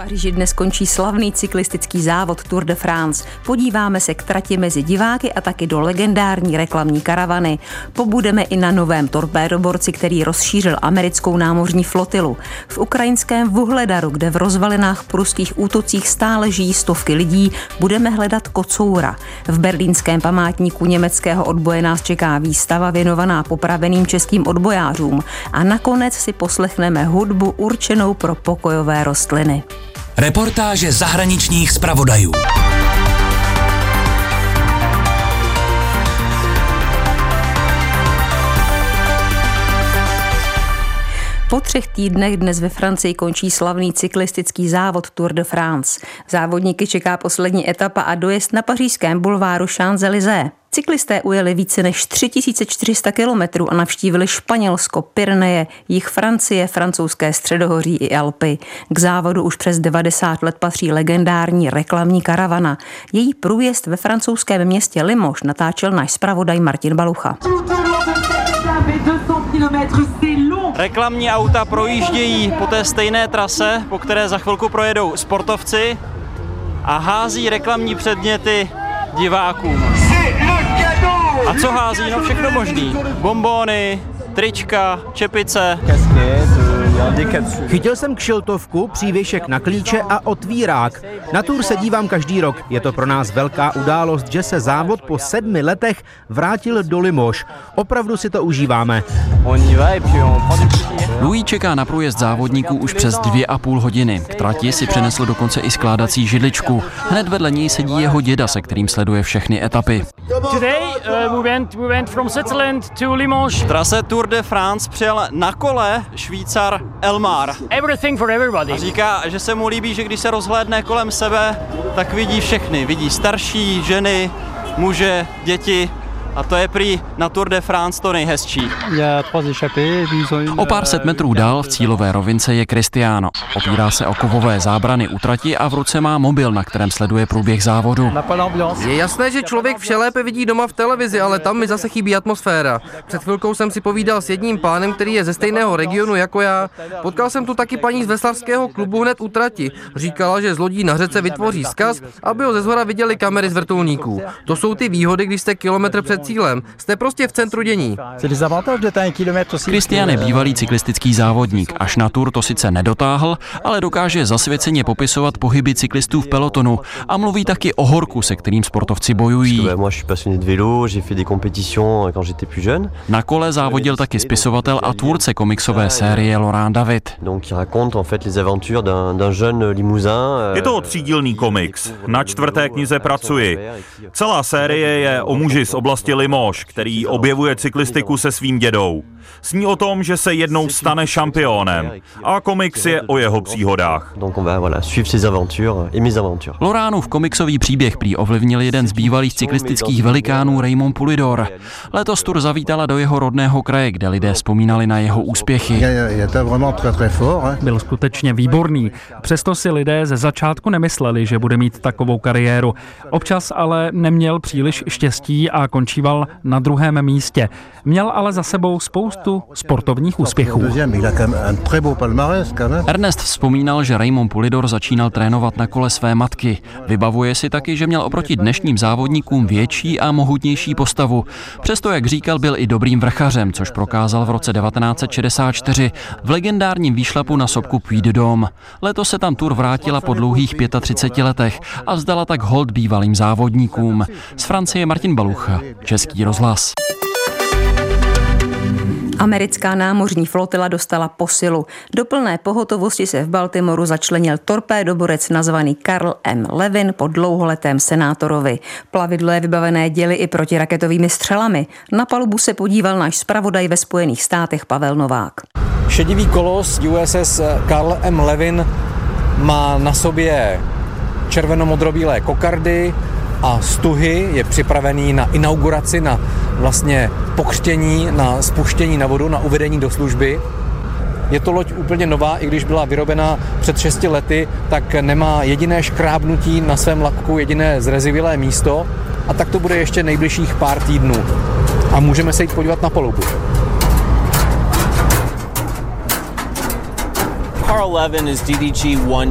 Paříži dnes končí slavný cyklistický závod Tour de France. Podíváme se k trati mezi diváky a taky do legendární reklamní karavany. Pobudeme i na novém torpédoborci, který rozšířil americkou námořní flotilu. V ukrajinském Vuhledaru, kde v rozvalinách pruských útocích stále žijí stovky lidí, budeme hledat kocoura. V berlínském památníku německého odboje nás čeká výstava věnovaná popraveným českým odbojářům. A nakonec si poslechneme hudbu určenou pro pokojové rostliny. Reportáže zahraničních zpravodajů. Po třech týdnech dnes ve Francii končí slavný cyklistický závod Tour de France. Závodníky čeká poslední etapa a dojezd na pařížském bulváru Champs-Élysées. Cyklisté ujeli více než 3400 kilometrů a navštívili Španělsko, Pyreneje, jich Francie, francouzské středohoří i Alpy. K závodu už přes 90 let patří legendární reklamní karavana. Její průjezd ve francouzském městě Limoges natáčel náš zpravodaj Martin Balucha. Reklamní auta projíždějí po té stejné trase, po které za chvilku projedou sportovci a hází reklamní předměty divákům. A co hází? No všechno možný. Bombóny, trička, čepice. Chytil jsem kšiltovku, přívěšek na klíče a otvírák. Na tur se dívám každý rok. Je to pro nás velká událost, že se závod po sedmi letech vrátil do Limoš. Opravdu si to užíváme. Louis čeká na průjezd závodníků už přes dvě a půl hodiny. K trati si přinesl dokonce i skládací židličku. Hned vedle něj sedí jeho děda, se kterým sleduje všechny etapy. Uh. Trase Tour de France přijel na kole Švýcar Elmar. Everything for everybody. A říká, že se mu líbí, že když se rozhlédne kolem sebe, tak vidí všechny. Vidí starší, ženy, muže, děti a to je prý na Tour de France to nejhezčí. O pár set metrů dál v cílové rovince je Cristiano. Opírá se o kovové zábrany u trati a v ruce má mobil, na kterém sleduje průběh závodu. Je jasné, že člověk vše lépe vidí doma v televizi, ale tam mi zase chybí atmosféra. Před chvilkou jsem si povídal s jedním pánem, který je ze stejného regionu jako já. Potkal jsem tu taky paní z veslarského klubu hned u trati. Říkala, že z lodí na řece vytvoří skaz, aby ho ze zhora viděli kamery z vrtulníků. To jsou ty výhody, když jste kilometr před cílem. Jste prostě v centru dění. Kristian je bývalý cyklistický závodník. Až na tur to sice nedotáhl, ale dokáže zasvěceně popisovat pohyby cyklistů v pelotonu a mluví taky o horku, se kterým sportovci bojují. Na kole závodil taky spisovatel a tvůrce komiksové série Laurent David. Je to třídílný komiks. Na čtvrté knize pracuji. Celá série je o muži z oblasti Limoges, který objevuje cyklistiku se svým dědou. Sní o tom, že se jednou stane šampionem. A komiks je o jeho příhodách. Loránův komiksový příběh prý ovlivnil jeden z bývalých cyklistických velikánů Raymond Pulidor. Letos tur zavítala do jeho rodného kraje, kde lidé vzpomínali na jeho úspěchy. Byl skutečně výborný. Přesto si lidé ze začátku nemysleli, že bude mít takovou kariéru. Občas ale neměl příliš štěstí a končíval na druhém místě. Měl ale za sebou spoustu sportovních úspěchů. Ernest vzpomínal, že Raymond Pulidor začínal trénovat na kole své matky. Vybavuje si taky, že měl oproti dnešním závodníkům větší a mohutnější postavu. Přesto, jak říkal, byl i dobrým vrchařem, což prokázal v roce 1964 v legendárním výšlapu na sopku Puy de Dôme. Letos se tam tur vrátila po dlouhých 35 letech a vzdala tak hold bývalým závodníkům. Z Francie Martin Balucha, Český rozhlas. Americká námořní flotila dostala posilu. Do plné pohotovosti se v Baltimoru začlenil torpédoborec nazvaný Karl M. Levin po dlouholetém senátorovi. Plavidlo je vybavené děly i protiraketovými střelami. Na palubu se podíval náš zpravodaj ve Spojených státech Pavel Novák. Šedivý kolos USS Karl M. Levin má na sobě červenomodrobílé kokardy, a stuhy je připravený na inauguraci, na vlastně pokřtění, na spuštění na vodu, na uvedení do služby. Je to loď úplně nová, i když byla vyrobena před 6 lety, tak nemá jediné škrábnutí na svém lakku, jediné zrezivilé místo a tak to bude ještě nejbližších pár týdnů. A můžeme se jít podívat na polubu.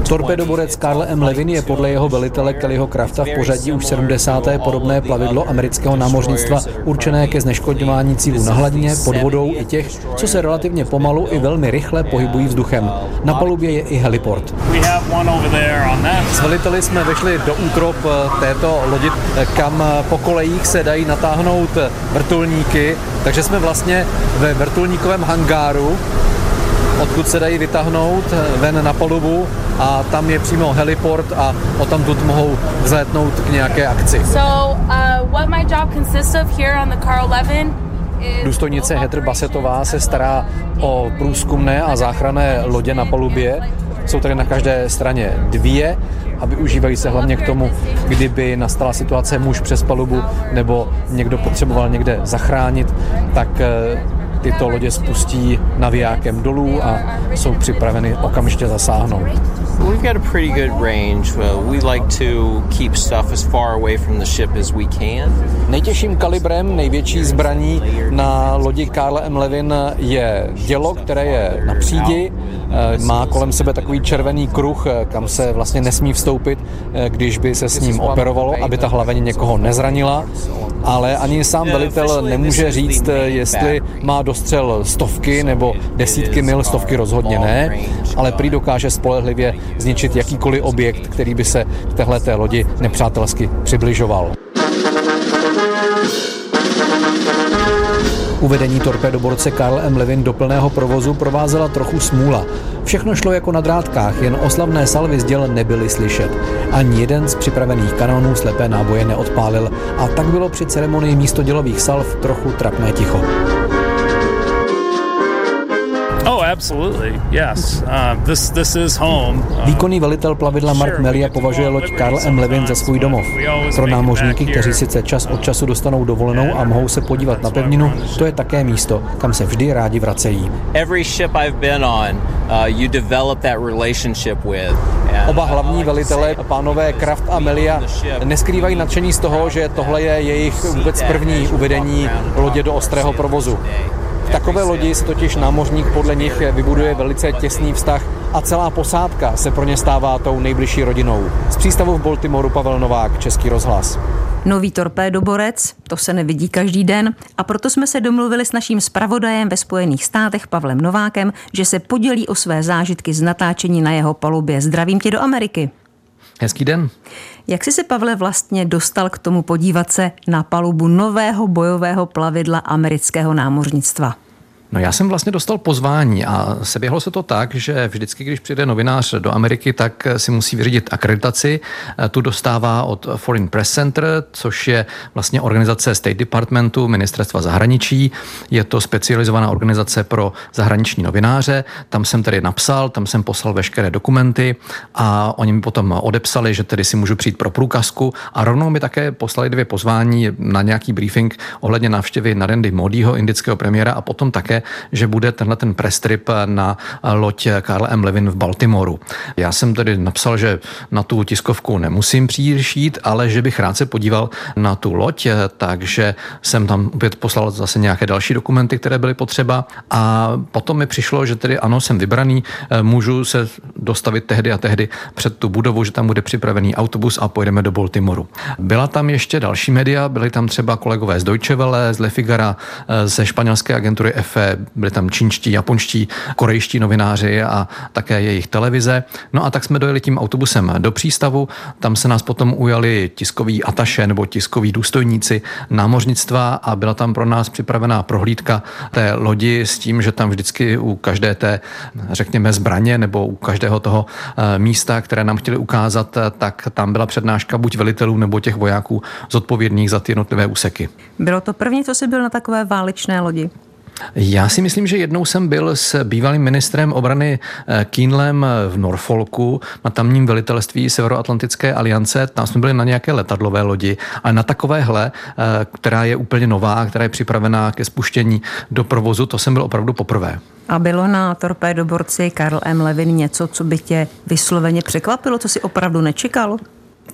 Torpedoborec Karl M. Levin je podle jeho velitele Kellyho Krafta v pořadí už 70. podobné plavidlo amerického námořnictva určené ke zneškodňování cílů na hladině, pod vodou i těch, co se relativně pomalu i velmi rychle pohybují vzduchem. Na palubě je i heliport. S veliteli jsme vešli do útrop eh, této lodi, eh, kam eh, po kolejích se dají natáhnout vrtulníky, takže jsme vlastně ve vrtulníkovém hangáru, odkud se dají vytáhnout ven na palubu a tam je přímo heliport a o tam tu mohou vzlétnout k nějaké akci. So, uh, what my job consists of here on the Carl Levin Důstojnice Heather Basetová se stará o průzkumné a záchranné lodě na palubě. Jsou tady na každé straně dvě a využívají se hlavně k tomu, kdyby nastala situace muž přes palubu nebo někdo potřeboval někde zachránit, tak eh, tyto lodě spustí navijákem dolů a jsou připraveny okamžitě zasáhnout. We've got a pretty good range. We like to keep stuff as far away from the ship as we can. Nejtěžším kalibrem, největší zbraní na lodi Karl M. Levin je dělo, které je na přídi. Eh, má kolem sebe takový červený kruh, eh, kam se vlastně nesmí vstoupit, eh, když by se s ním operovalo, aby ta hlaveň někoho nezranila. Ale ani sám velitel nemůže říct, jestli má dostřel stovky nebo desítky mil, stovky rozhodně ne, ale prý dokáže spolehlivě zničit jakýkoliv objekt, který by se k téhleté lodi nepřátelsky přibližoval. Uvedení torpédoborce Karl M. Levin do plného provozu provázela trochu smůla. Všechno šlo jako na drátkách, jen oslavné salvy z děl nebyly slyšet. Ani jeden z připravených kanonů slepé náboje neodpálil a tak bylo při ceremonii místo dělových salv trochu trapné ticho. Výkonný velitel plavidla Mark Melia považuje loď Karl M. Levin za svůj domov. Pro námořníky, kteří sice čas od času dostanou dovolenou a mohou se podívat na pevninu, to je také místo, kam se vždy rádi vracejí. Every ship I've been on, uh, you develop that relationship with. Oba hlavní velitelé, pánové Kraft a Melia, neskrývají nadšení z toho, že tohle je jejich vůbec první uvedení lodě do ostrého provozu. V takové lodi si totiž námořník podle nich vybuduje velice těsný vztah a celá posádka se pro ně stává tou nejbližší rodinou. Z přístavu v Baltimoru Pavel Novák, Český rozhlas. Nový torpédoborec, to se nevidí každý den a proto jsme se domluvili s naším zpravodajem ve Spojených státech Pavlem Novákem, že se podělí o své zážitky z natáčení na jeho palubě. Zdravím tě do Ameriky. Hezký den. Jak jsi se, Pavle, vlastně dostal k tomu podívat se na palubu nového bojového plavidla amerického námořnictva? No já jsem vlastně dostal pozvání a seběhlo se to tak, že vždycky, když přijde novinář do Ameriky, tak si musí vyřídit akreditaci. Tu dostává od Foreign Press Center, což je vlastně organizace State Departmentu, ministerstva zahraničí. Je to specializovaná organizace pro zahraniční novináře. Tam jsem tedy napsal, tam jsem poslal veškeré dokumenty a oni mi potom odepsali, že tedy si můžu přijít pro průkazku a rovnou mi také poslali dvě pozvání na nějaký briefing ohledně návštěvy Narendy Modiho, indického premiéra a potom také že bude tenhle ten prestrip na loď Karl M. Levin v Baltimoru. Já jsem tedy napsal, že na tu tiskovku nemusím příliš jít, ale že bych rád se podíval na tu loď, takže jsem tam opět poslal zase nějaké další dokumenty, které byly potřeba a potom mi přišlo, že tedy ano, jsem vybraný, můžu se dostavit tehdy a tehdy před tu budovu, že tam bude připravený autobus a pojedeme do Baltimoru. Byla tam ještě další média, byly tam třeba kolegové z Deutsche Welle, z Le Figara, ze španělské agentury EFE, byli tam čínští, japonští, korejští novináři a také jejich televize. No a tak jsme dojeli tím autobusem do přístavu, tam se nás potom ujali tiskoví ataše nebo tiskoví důstojníci námořnictva a byla tam pro nás připravená prohlídka té lodi s tím, že tam vždycky u každé té, řekněme, zbraně nebo u každého toho eh, místa, které nám chtěli ukázat, tak tam byla přednáška buď velitelů nebo těch vojáků zodpovědných za ty jednotlivé úseky. Bylo to první, co jsi byl na takové válečné lodi? Já si myslím, že jednou jsem byl s bývalým ministrem obrany eh, Keenlem v Norfolku na tamním velitelství Severoatlantické aliance. Tam jsme byli na nějaké letadlové lodi a na takovéhle, eh, která je úplně nová, která je připravená ke spuštění do provozu, to jsem byl opravdu poprvé. A bylo na torpédoborci Karl M. Levin něco, co by tě vysloveně překvapilo, co si opravdu nečekal?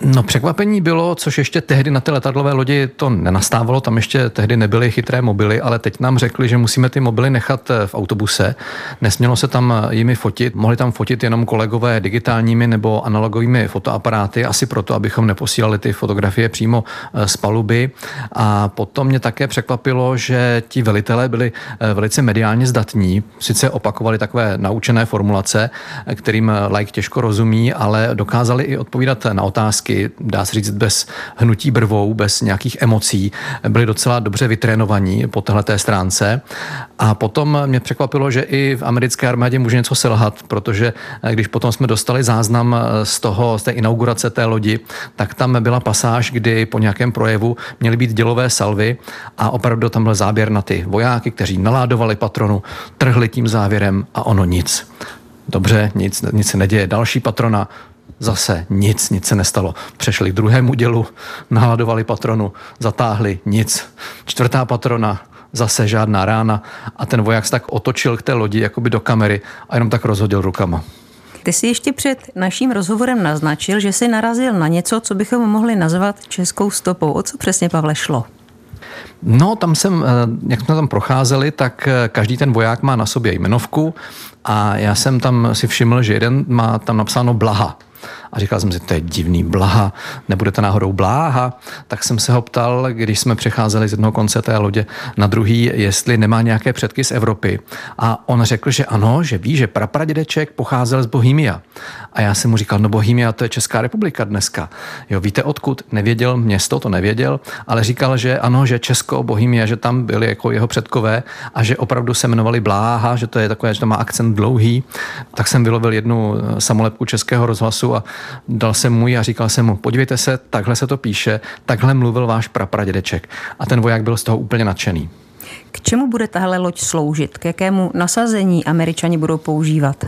No překvapení bylo, což ještě tehdy na té letadlové lodi to nenastávalo, tam ještě tehdy nebyly chytré mobily, ale teď nám řekli, že musíme ty mobily nechat eh, v autobuse. Nesmělo se tam eh, jimi fotit, mohli tam fotit jenom kolegové digitálními nebo analogovými fotoaparáty, asi proto, abychom neposílali ty fotografie přímo eh, z paluby. A potom mě také překvapilo, že ti velitelé byli velice mediálně zdatní, sice opakovali takové naučené formulace, kterým like těžko rozumí, ale dokázali i odpovídat na otázky fyzicky, dá se říct, bez hnutí brvou, bez nějakých emocí, byli docela dobře vytrénovaní po této stránce. A potom mě překvapilo, že i v americké armádě může něco selhat, protože eh, když potom jsme dostali záznam eh, z toho, z té inaugurace té lodi, tak tam byla pasáž, kdy po nějakém projevu měly být dělové salvy a opravdu tam byl záběr na ty vojáky, kteří naládovali patronu, trhli tím závěrem a ono nic. Dobře, nic, nic se neděje. Další patrona Zase nic, nic se nestalo. Přešli k druhému dělu, naladovali patronu, zatáhli, nic. Čtvrtá patrona, zase žádná rána a ten voják se tak otočil k té lodi jakoby do kamery a jenom tak rozhodil rukama. Ty jsi ještě před naším rozhovorem naznačil, že jsi narazil na něco, co bychom mohli nazvat českou stopou. O co přesně, Pavle, šlo? No, tam jsem, eh, jak jsme tam procházeli, tak eh, každý ten voják má na sobě jmenovku a já jsem tam si všiml, že jeden má tam napsáno Blaha. A říkal jsem si, to je divný blaha, nebude to náhodou bláha. Tak jsem se ho ptal, když jsme přecházeli z jednoho konce té lodě na druhý, jestli nemá nějaké předky z Evropy. A on řekl, že ano, že ví, že prapradědeček pocházel z Bohemia. A já jsem mu říkal, no Bohemia to je Česká republika dneska. Jo, víte odkud? Nevěděl město, to nevěděl, ale říkal, že ano, že Česko, Bohemia, že tam byli jako jeho předkové a že opravdu se jmenovali Bláha, že to je takové, že to má akcent dlouhý. Tak jsem vylovil jednu samolepku českého rozhlasu a dal jsem mu a říkal jsem mu, podívejte se, takhle se to píše, takhle mluvil váš prapradědeček. A ten voják byl z toho úplně nadšený. K čemu bude tahle loď sloužit? K jakému nasazení američani budou používat?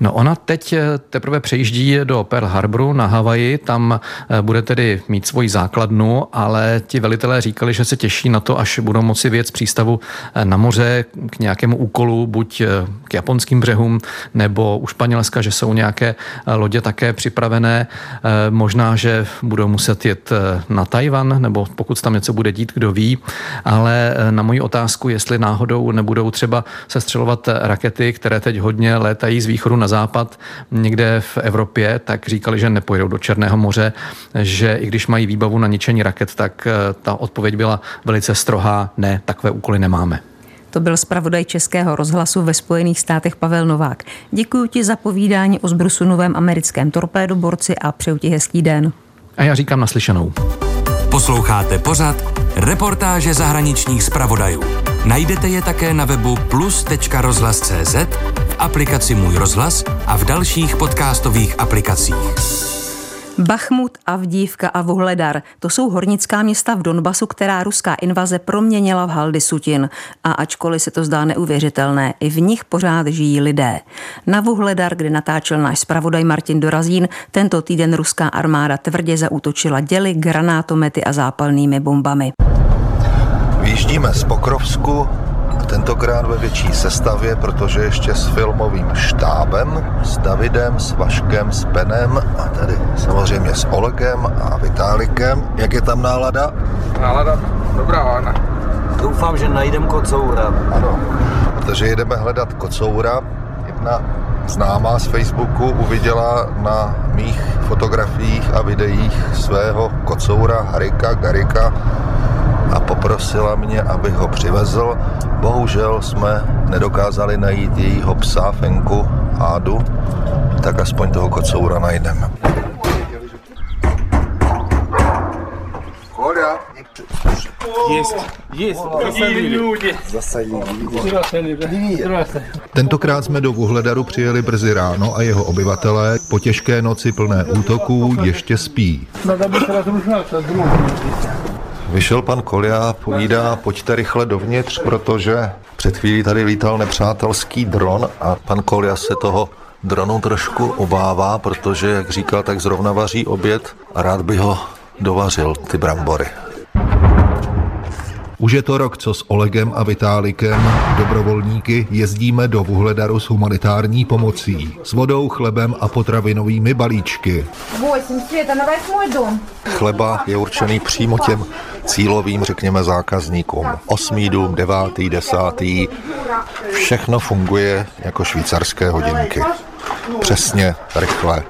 No ona teď eh, teprve přejíždí do Pearl Harboru na Havaji, tam eh, bude tedy mít svoji základnu, ale ti velitelé říkali, že se těší na to, až budou moci věc přístavu eh, na moře k nějakému úkolu, buď k japonským břehům nebo u Španělska, že jsou nějaké lodě také připravené. Možná, že budou muset jet na Tajvan, nebo pokud tam něco bude dít, kdo ví, ale na moji otázku, jestli náhodou nebudou třeba sestřelovat rakety, které teď hodně létají z východu na západ, někde v Evropě, tak říkali, že nepojedou do Černého moře, že i když mají výbavu na ničení raket, tak eh, ta odpověď byla velice strohá, ne, takové úkoly nemáme. To byl zpravodaj Českého rozhlasu ve Spojených státech Pavel Novák. Děkuji ti za povídání o zbrusu novém americkém torpédoborci a přeju ti hezký den. A já říkám naslyšenou. Posloucháte pořad Reportáže zahraničních zpravodajů. Najdete je také na webu plus.rozhlas.cz, v aplikaci Můj rozhlas a v dalších podcastových aplikacích. Bachmut, Avdívka a Vuhledar. To jsou hornická města v Donbasu, která ruská invaze proměnila v haldy sutin. A ačkoliv se to zdá neuvěřitelné, i v nich pořád žijí lidé. Na Vuhledar, kde natáčel náš zpravodaj Martin Dorazín, tento týden ruská armáda tvrdě zaútočila děly, granátomety a zápalnými bombami. Vyjíždíme z Pokrovsku, tentokrát ve větší sestavě, protože ještě s filmovým štábem, s Davidem, s Vaškem, s Benem a tady samozřejmě s Olegem a Vitálikem. Jak je tam nálada? Nálada dobrá, Ana. Doufám, že najdem kocoura. Ano, protože jedeme hledat kocoura. Jedna známá z Facebooku uviděla na mých fotografiích a videích svého kocoura Harika Garika a poprosila mě, abych ho přivezl. Bohužel jsme nedokázali najít jejího psa Fenku Ádu, tak aspoň toho kocoura najdeme. Есть, есть. Tentokrát jsme do Vuhledaru přijeli brzy ráno a jeho obyvatelé po těžké noci plné útoků ještě spí. Vyšel pan Kolia, povídá, pojďte rychle dovnitř, protože před chvílí tady lítal nepřátelský dron a pan Kolia se toho dronu trošku obává, protože, jak říkal, tak zrovna vaří oběd a rád by ho dovařil, ty brambory. Už je to rok, co s Olegem a Vitálikem, dobrovolníky, jezdíme do Vuhledaru s humanitární pomocí. S vodou, chlebem a potravinovými balíčky. 8, Sveta, na 8 dom. Chleba je určený přímo těm cílovým, řekněme, zákazníkům. Osmý dům, devátý, desátý, všechno funguje jako švýcarské hodinky. Přesně, rychle,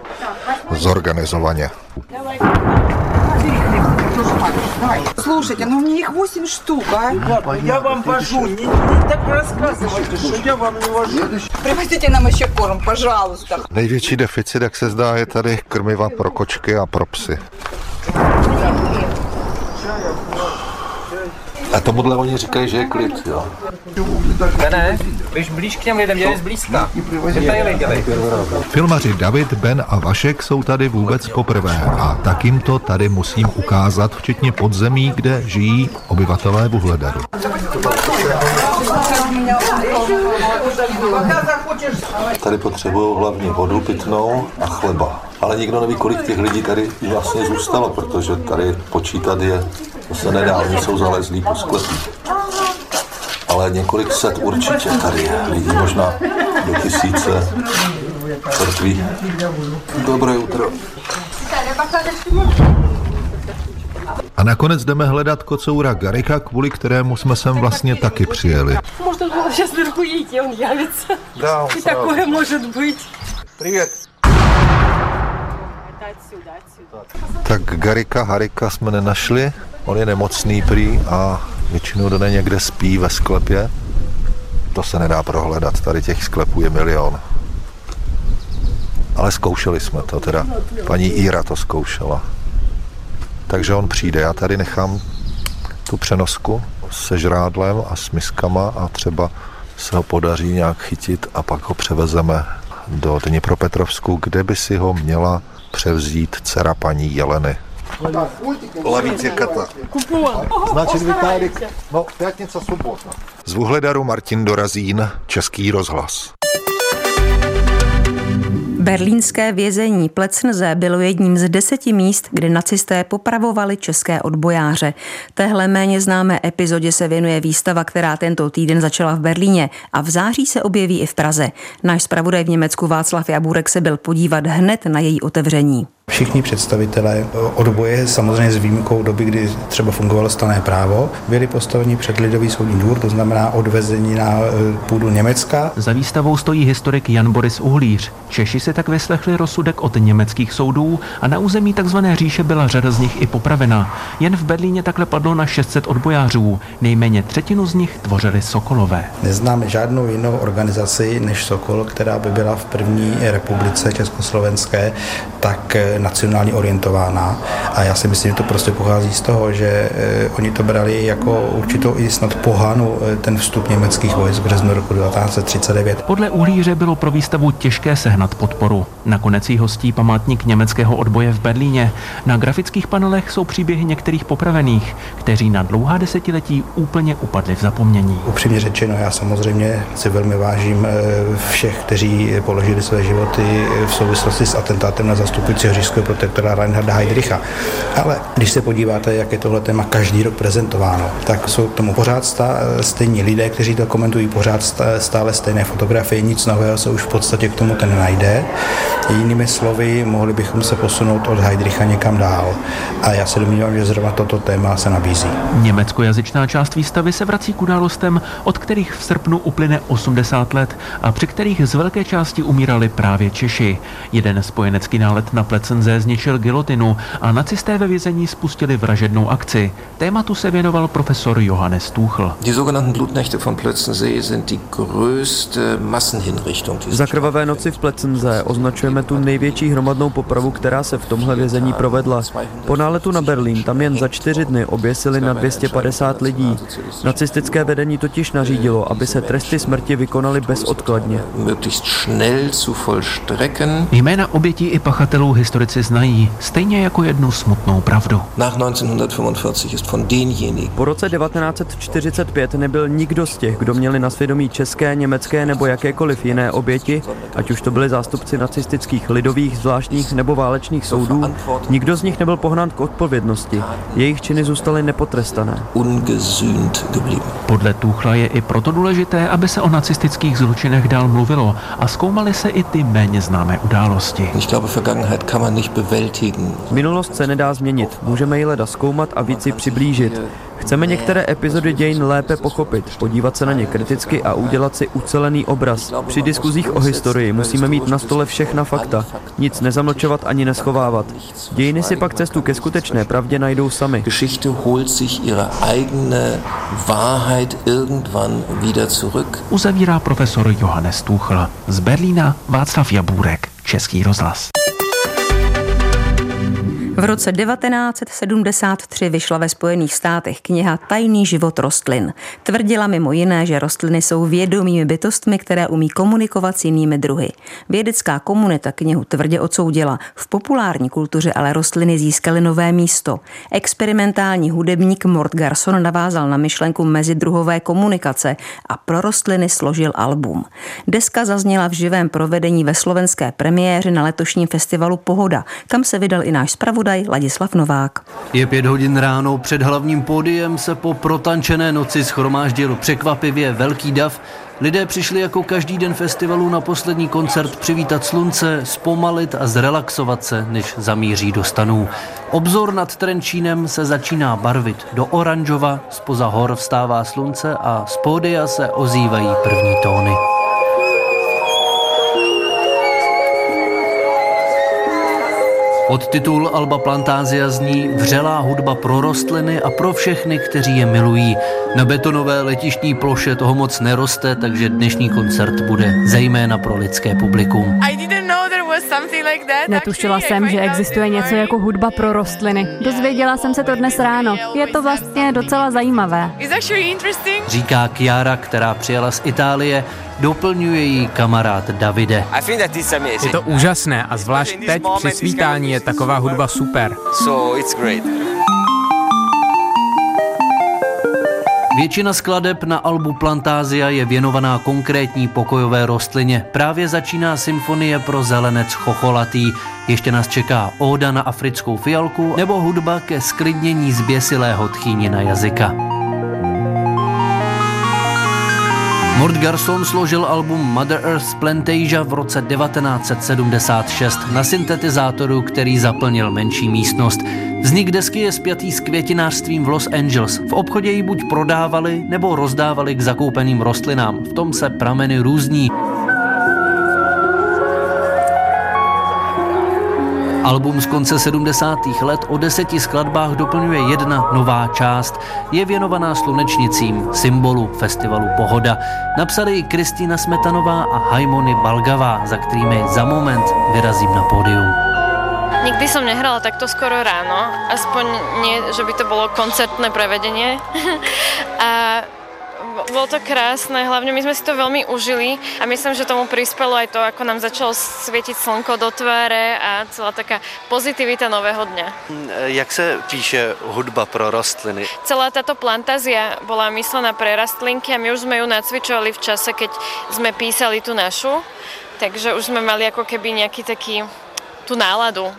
zorganizovaně. Слушайте, ну мне их 8 штук, а? Я вам вожу, не, не так рассказывайте, что я вам не вожу. Привозите нам еще корм, пожалуйста. Největší deficit, jak se zdá, je tady krmiva pro kočky a pro psy. A tomuhle oni říkají, že je klid, jo. Ne, ne, běž blíž k těm lidem, dělej zblízka. Detaily dělej. Filmaři David, Ben a Vašek jsou tady vůbec poprvé a tak jim to tady musím ukázat, včetně podzemí, kde žijí obyvatelé Vuhledaru. Tady potřebují hlavně vodu pitnou a chleba. Ale nikdo neví, kolik těch lidí tady vlastně zůstalo, protože tady počítat je, to se nedá, oni jsou zalezlí po sklepích. Ale několik set určitě tady je lidí, možná do tisíce mrtví. Dobré utro. A nakonec jdeme hledat kocoura Garika, kvůli kterému jsme sem vlastně taky přijeli. Может, он сейчас наверху едет, и он явится. Да, он И сразу. такое может быть. Привет. Это отсюда, отсюда. Tak Garika Harika jsme nenašli, on je nemocný prý a většinou dne někde spí ve sklepě. To se nedá prohledat, tady těch sklepů je milion. Ale zkoušeli jsme to, teda paní Íra to zkoušela. Takže on přijde, já tady nechám tu přenosku se žrádlem a s miskama a třeba se ho podaří nějak chytit a pak ho převezeme do Dnipropetrovsku, kde by si ho měla převzít dcera paní Jeleny. Lavíte kata. Vitálik, no, pětnice sobota. Z Vuhledaru Martin Dorazín, Český rozhlas. Berlínské vězení Plecnze bylo jedním z deseti míst, kde nacisté popravovali české odbojáře. Téhle méně známé epizodě se věnuje výstava, která tento týden začala v Berlíně a v září se objeví i v Praze. Náš zpravodaj v Německu Václav Jaburek se byl podívat hned na její otevření. Všichni představitelé odboje, samozřejmě s výjimkou doby, kdy třeba fungovalo stané právo, byli postaveni před lidový soudní dvůr, to znamená odvezení na eh, půdu Německa. Za výstavou stojí historik Jan Boris Uhlíř. Češi si tak vyslechli rozsudek od německých soudů a na území tzv. říše byla řada z nich i popravena. Jen v Berlíně takhle padlo na 600 odbojářů. Nejméně třetinu z nich tvořili Sokolové. Neznáme žádnou jinou organizaci než Sokol, která by byla v první republice československé tak eh, nacionálně orientovaná. A já si myslím, že to prostě pochází z toho, že eh, oni to brali jako určitou i snad pohanu eh, ten vstup německých vojsk v březnu roku 1939. Podle Uhlíře bylo pro výstavu těžké sehnat podporu. Nakonec jí hostí památník německého odboje v Berlíně. Na grafických panelech jsou příběhy některých popravených, kteří na dlouhá desetiletí úplně upadli v zapomnění. Upřímně řečeno, já samozřejmě si velmi vážím eh, všech, kteří položili své životy v souvislosti s atentátem na zastupujícího říšského protektora Reinharda Heydricha. Ale když se podíváte, jak je tohle téma každý rok prezentováno, tak jsou tomu pořád stá, stejní lidé, kteří to komentují pořád stá- stále stejné fotografie, nic nového se už v podstatě k tomu ten najde. Jinými slovy, mohli bychom se posunout od Heydricha někam dál. A já se domnívám, že zrovna toto téma se nabízí. Německojazyčná část výstavy se vrací k událostem, od kterých v srpnu uplyne 80 let a při kterých z velké části umírali právě Češi. Jeden spojenecký nálet na Plecenze zničil gilotinu a nacisté ve vězení spustili vražednou akci. Tématu se věnoval profesor Johannes Tuchl. Die sogenannten Blutnächte von Plötzensee sind die größte Massenhinrichtung. Za krvavé noci v Plecenze označujeme tu největší hromadnou popravu, která se v tomhle vězení provedla. Po náletu na Berlín tam jen za čtyři dny oběsili na 250 lidí. Nacistické vedení totiž nařídilo, aby se tresty smrti vykonaly bezodkladně. Jména obětí i pachatelů historici znají, stejně jako jednu smutnou pravdu. Nach 1945 ist von denjenigen. Po roce 1945 nebyl nikdo z těch, kdo měli na svědomí české, německé nebo jakékoliv jiné oběti, ať už to byli zástupci nacistických lidových, zvláštních nebo válečných soudů, nikdo z nich nebyl pohnán k odpovědnosti. Jejich činy zůstaly nepotrestané. Ungesühnt geblieben. Podle Tuchla je i proto důležité, aby se o nacistických zločinech dál mluvilo a zkoumaly se i ty méně známé události. Man nicht bewältigen. Minulost se nedá změnit, můžeme ji leda zkoumat a víc si přiblížit. Chceme některé epizody dějin lépe pochopit, podívat se na ně kriticky a udělat si ucelený obraz. Při diskuzích o historii musíme mít na stole všechna fakta, nic nezamlčovat ani neschovávat. Dějiny si pak cestu ke skutečné pravdě najdou sami. Geschichte holt sich ihre eigene Wahrheit irgendwann wieder zurück. Uzavírá profesor Johannes Tuchl. Z Berlína Václav Jabůrek, Český rozhlas. V roce 1973 vyšla ve Spojených státech kniha Tajný život rostlin. Tvrdila mimo jiné, že rostliny jsou vědomými bytostmi, které umí komunikovat s jinými druhy. Vědecká komunita knihu tvrdě odsoudila. V populární kultuře ale rostliny získaly nové místo. Experimentální hudebník Mort Garson navázal na myšlenku mezidruhové komunikace a pro rostliny složil album. Deska zazněla v živém provedení ve slovenské premiéře na letošním festivalu Pohoda, kam se vydal i náš zpravodaj Ladislav Novák. Je pět hodin ráno, před hlavním pódiem se po protančené noci schromáždil překvapivě velký dav. Lidé přišli jako každý den festivalu na poslední koncert přivítat slunce, zpomalit a zrelaxovat se, než zamíří do stanů. Obzor nad Trenčínem se začíná barvit do oranžova, spoza hor vstává slunce a z pódia se ozývají první tóny. Podtitul Alba Plantázia zní Vřelá hudba pro rostliny a pro všechny, kteří je milují. Na betonové letištní ploše toho moc neroste, takže dnešní koncert bude zejména pro lidské publikum. Netušila jsem, že existuje něco jako hudba pro rostliny. Dozvěděla jsem se to dnes ráno. Je to vlastně docela zajímavé. Říká Chiara, která přijela z Itálie, doplňuje jí kamarád Davide. Je to úžasné a zvlášť teď při svítání je taková hudba super. Většina skladeb na albu Plantázia je věnovaná konkrétní pokojové rostlině. Právě začíná symfonie pro zelenec chocholatý. Ještě nás čeká óda na africkou fialku nebo hudba ke sklidnění zběsilého tchýnina jazyka. Mort Garson složil album Mother Earth's Plantasia v roce 1976 na syntetizátoru, který zaplnil menší místnost. Vznik desky je spjatý s květinářstvím v Los Angeles. V obchodě ji buď prodávali nebo rozdávali k zakoupeným rostlinám. V tom se prameny různí. Album z konce 70. let o deseti skladbách doplňuje jedna nová část. Je věnovaná slunečnicím, symbolu festivalu Pohoda. Napsali ji Kristýna Smetanová a Haimony Balgavá, za kterými za moment vyrazím na pódium. Nikdy som nehrala takto skoro ráno, aspoň nie, že by to bolo koncertné prevedenie. a bolo to krásne, hlavne my sme si to veľmi užili a myslím, že tomu prispelo aj to, ako nám začalo svietiť slnko do tváre a celá taká pozitivita nového dňa. Jak se píše hudba pro rostliny? Celá táto plantázia bola myslená pre rastlinky a my už sme ju nacvičovali v čase, keď sme písali tú našu, takže už sme mali ako keby nejaký taký tu náladu uh,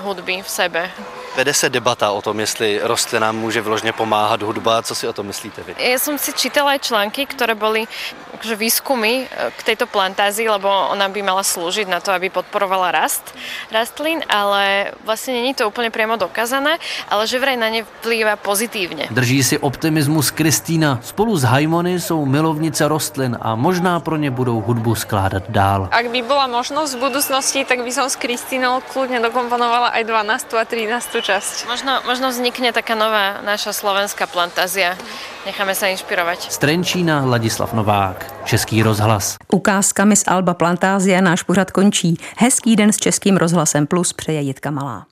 hudby v sebe. Vede se debata o tom, jestli rostlinám může vložně pomáhat hudba. Co si o tom myslíte vy? Ja som si čítala články, ktoré boli akože výskumy k tejto plantázii, lebo ona by mala slúžiť na to, aby podporovala rast rastlín, ale vlastne není to úplne priamo dokázané, ale že vraj na ne vplýva pozitívne. Drží si optimismus Kristýna. Spolu s Haimony jsou milovnice rostlin a možná pro ně budou hudbu skládat dál. Ak by bola možnosť v budúcnosti, tak by som s Kristínou kľudne dokomponovala aj 12. a 13. časť. Možno, možno vznikne taká nová naša slovenská plantázia. Necháme sa inšpirovať. Z Trenčína Ladislav Novák, Český rozhlas. Ukázkami z Alba Plantázia náš pořad končí. Hezký den s Českým rozhlasem Plus přeje Jitka Malá.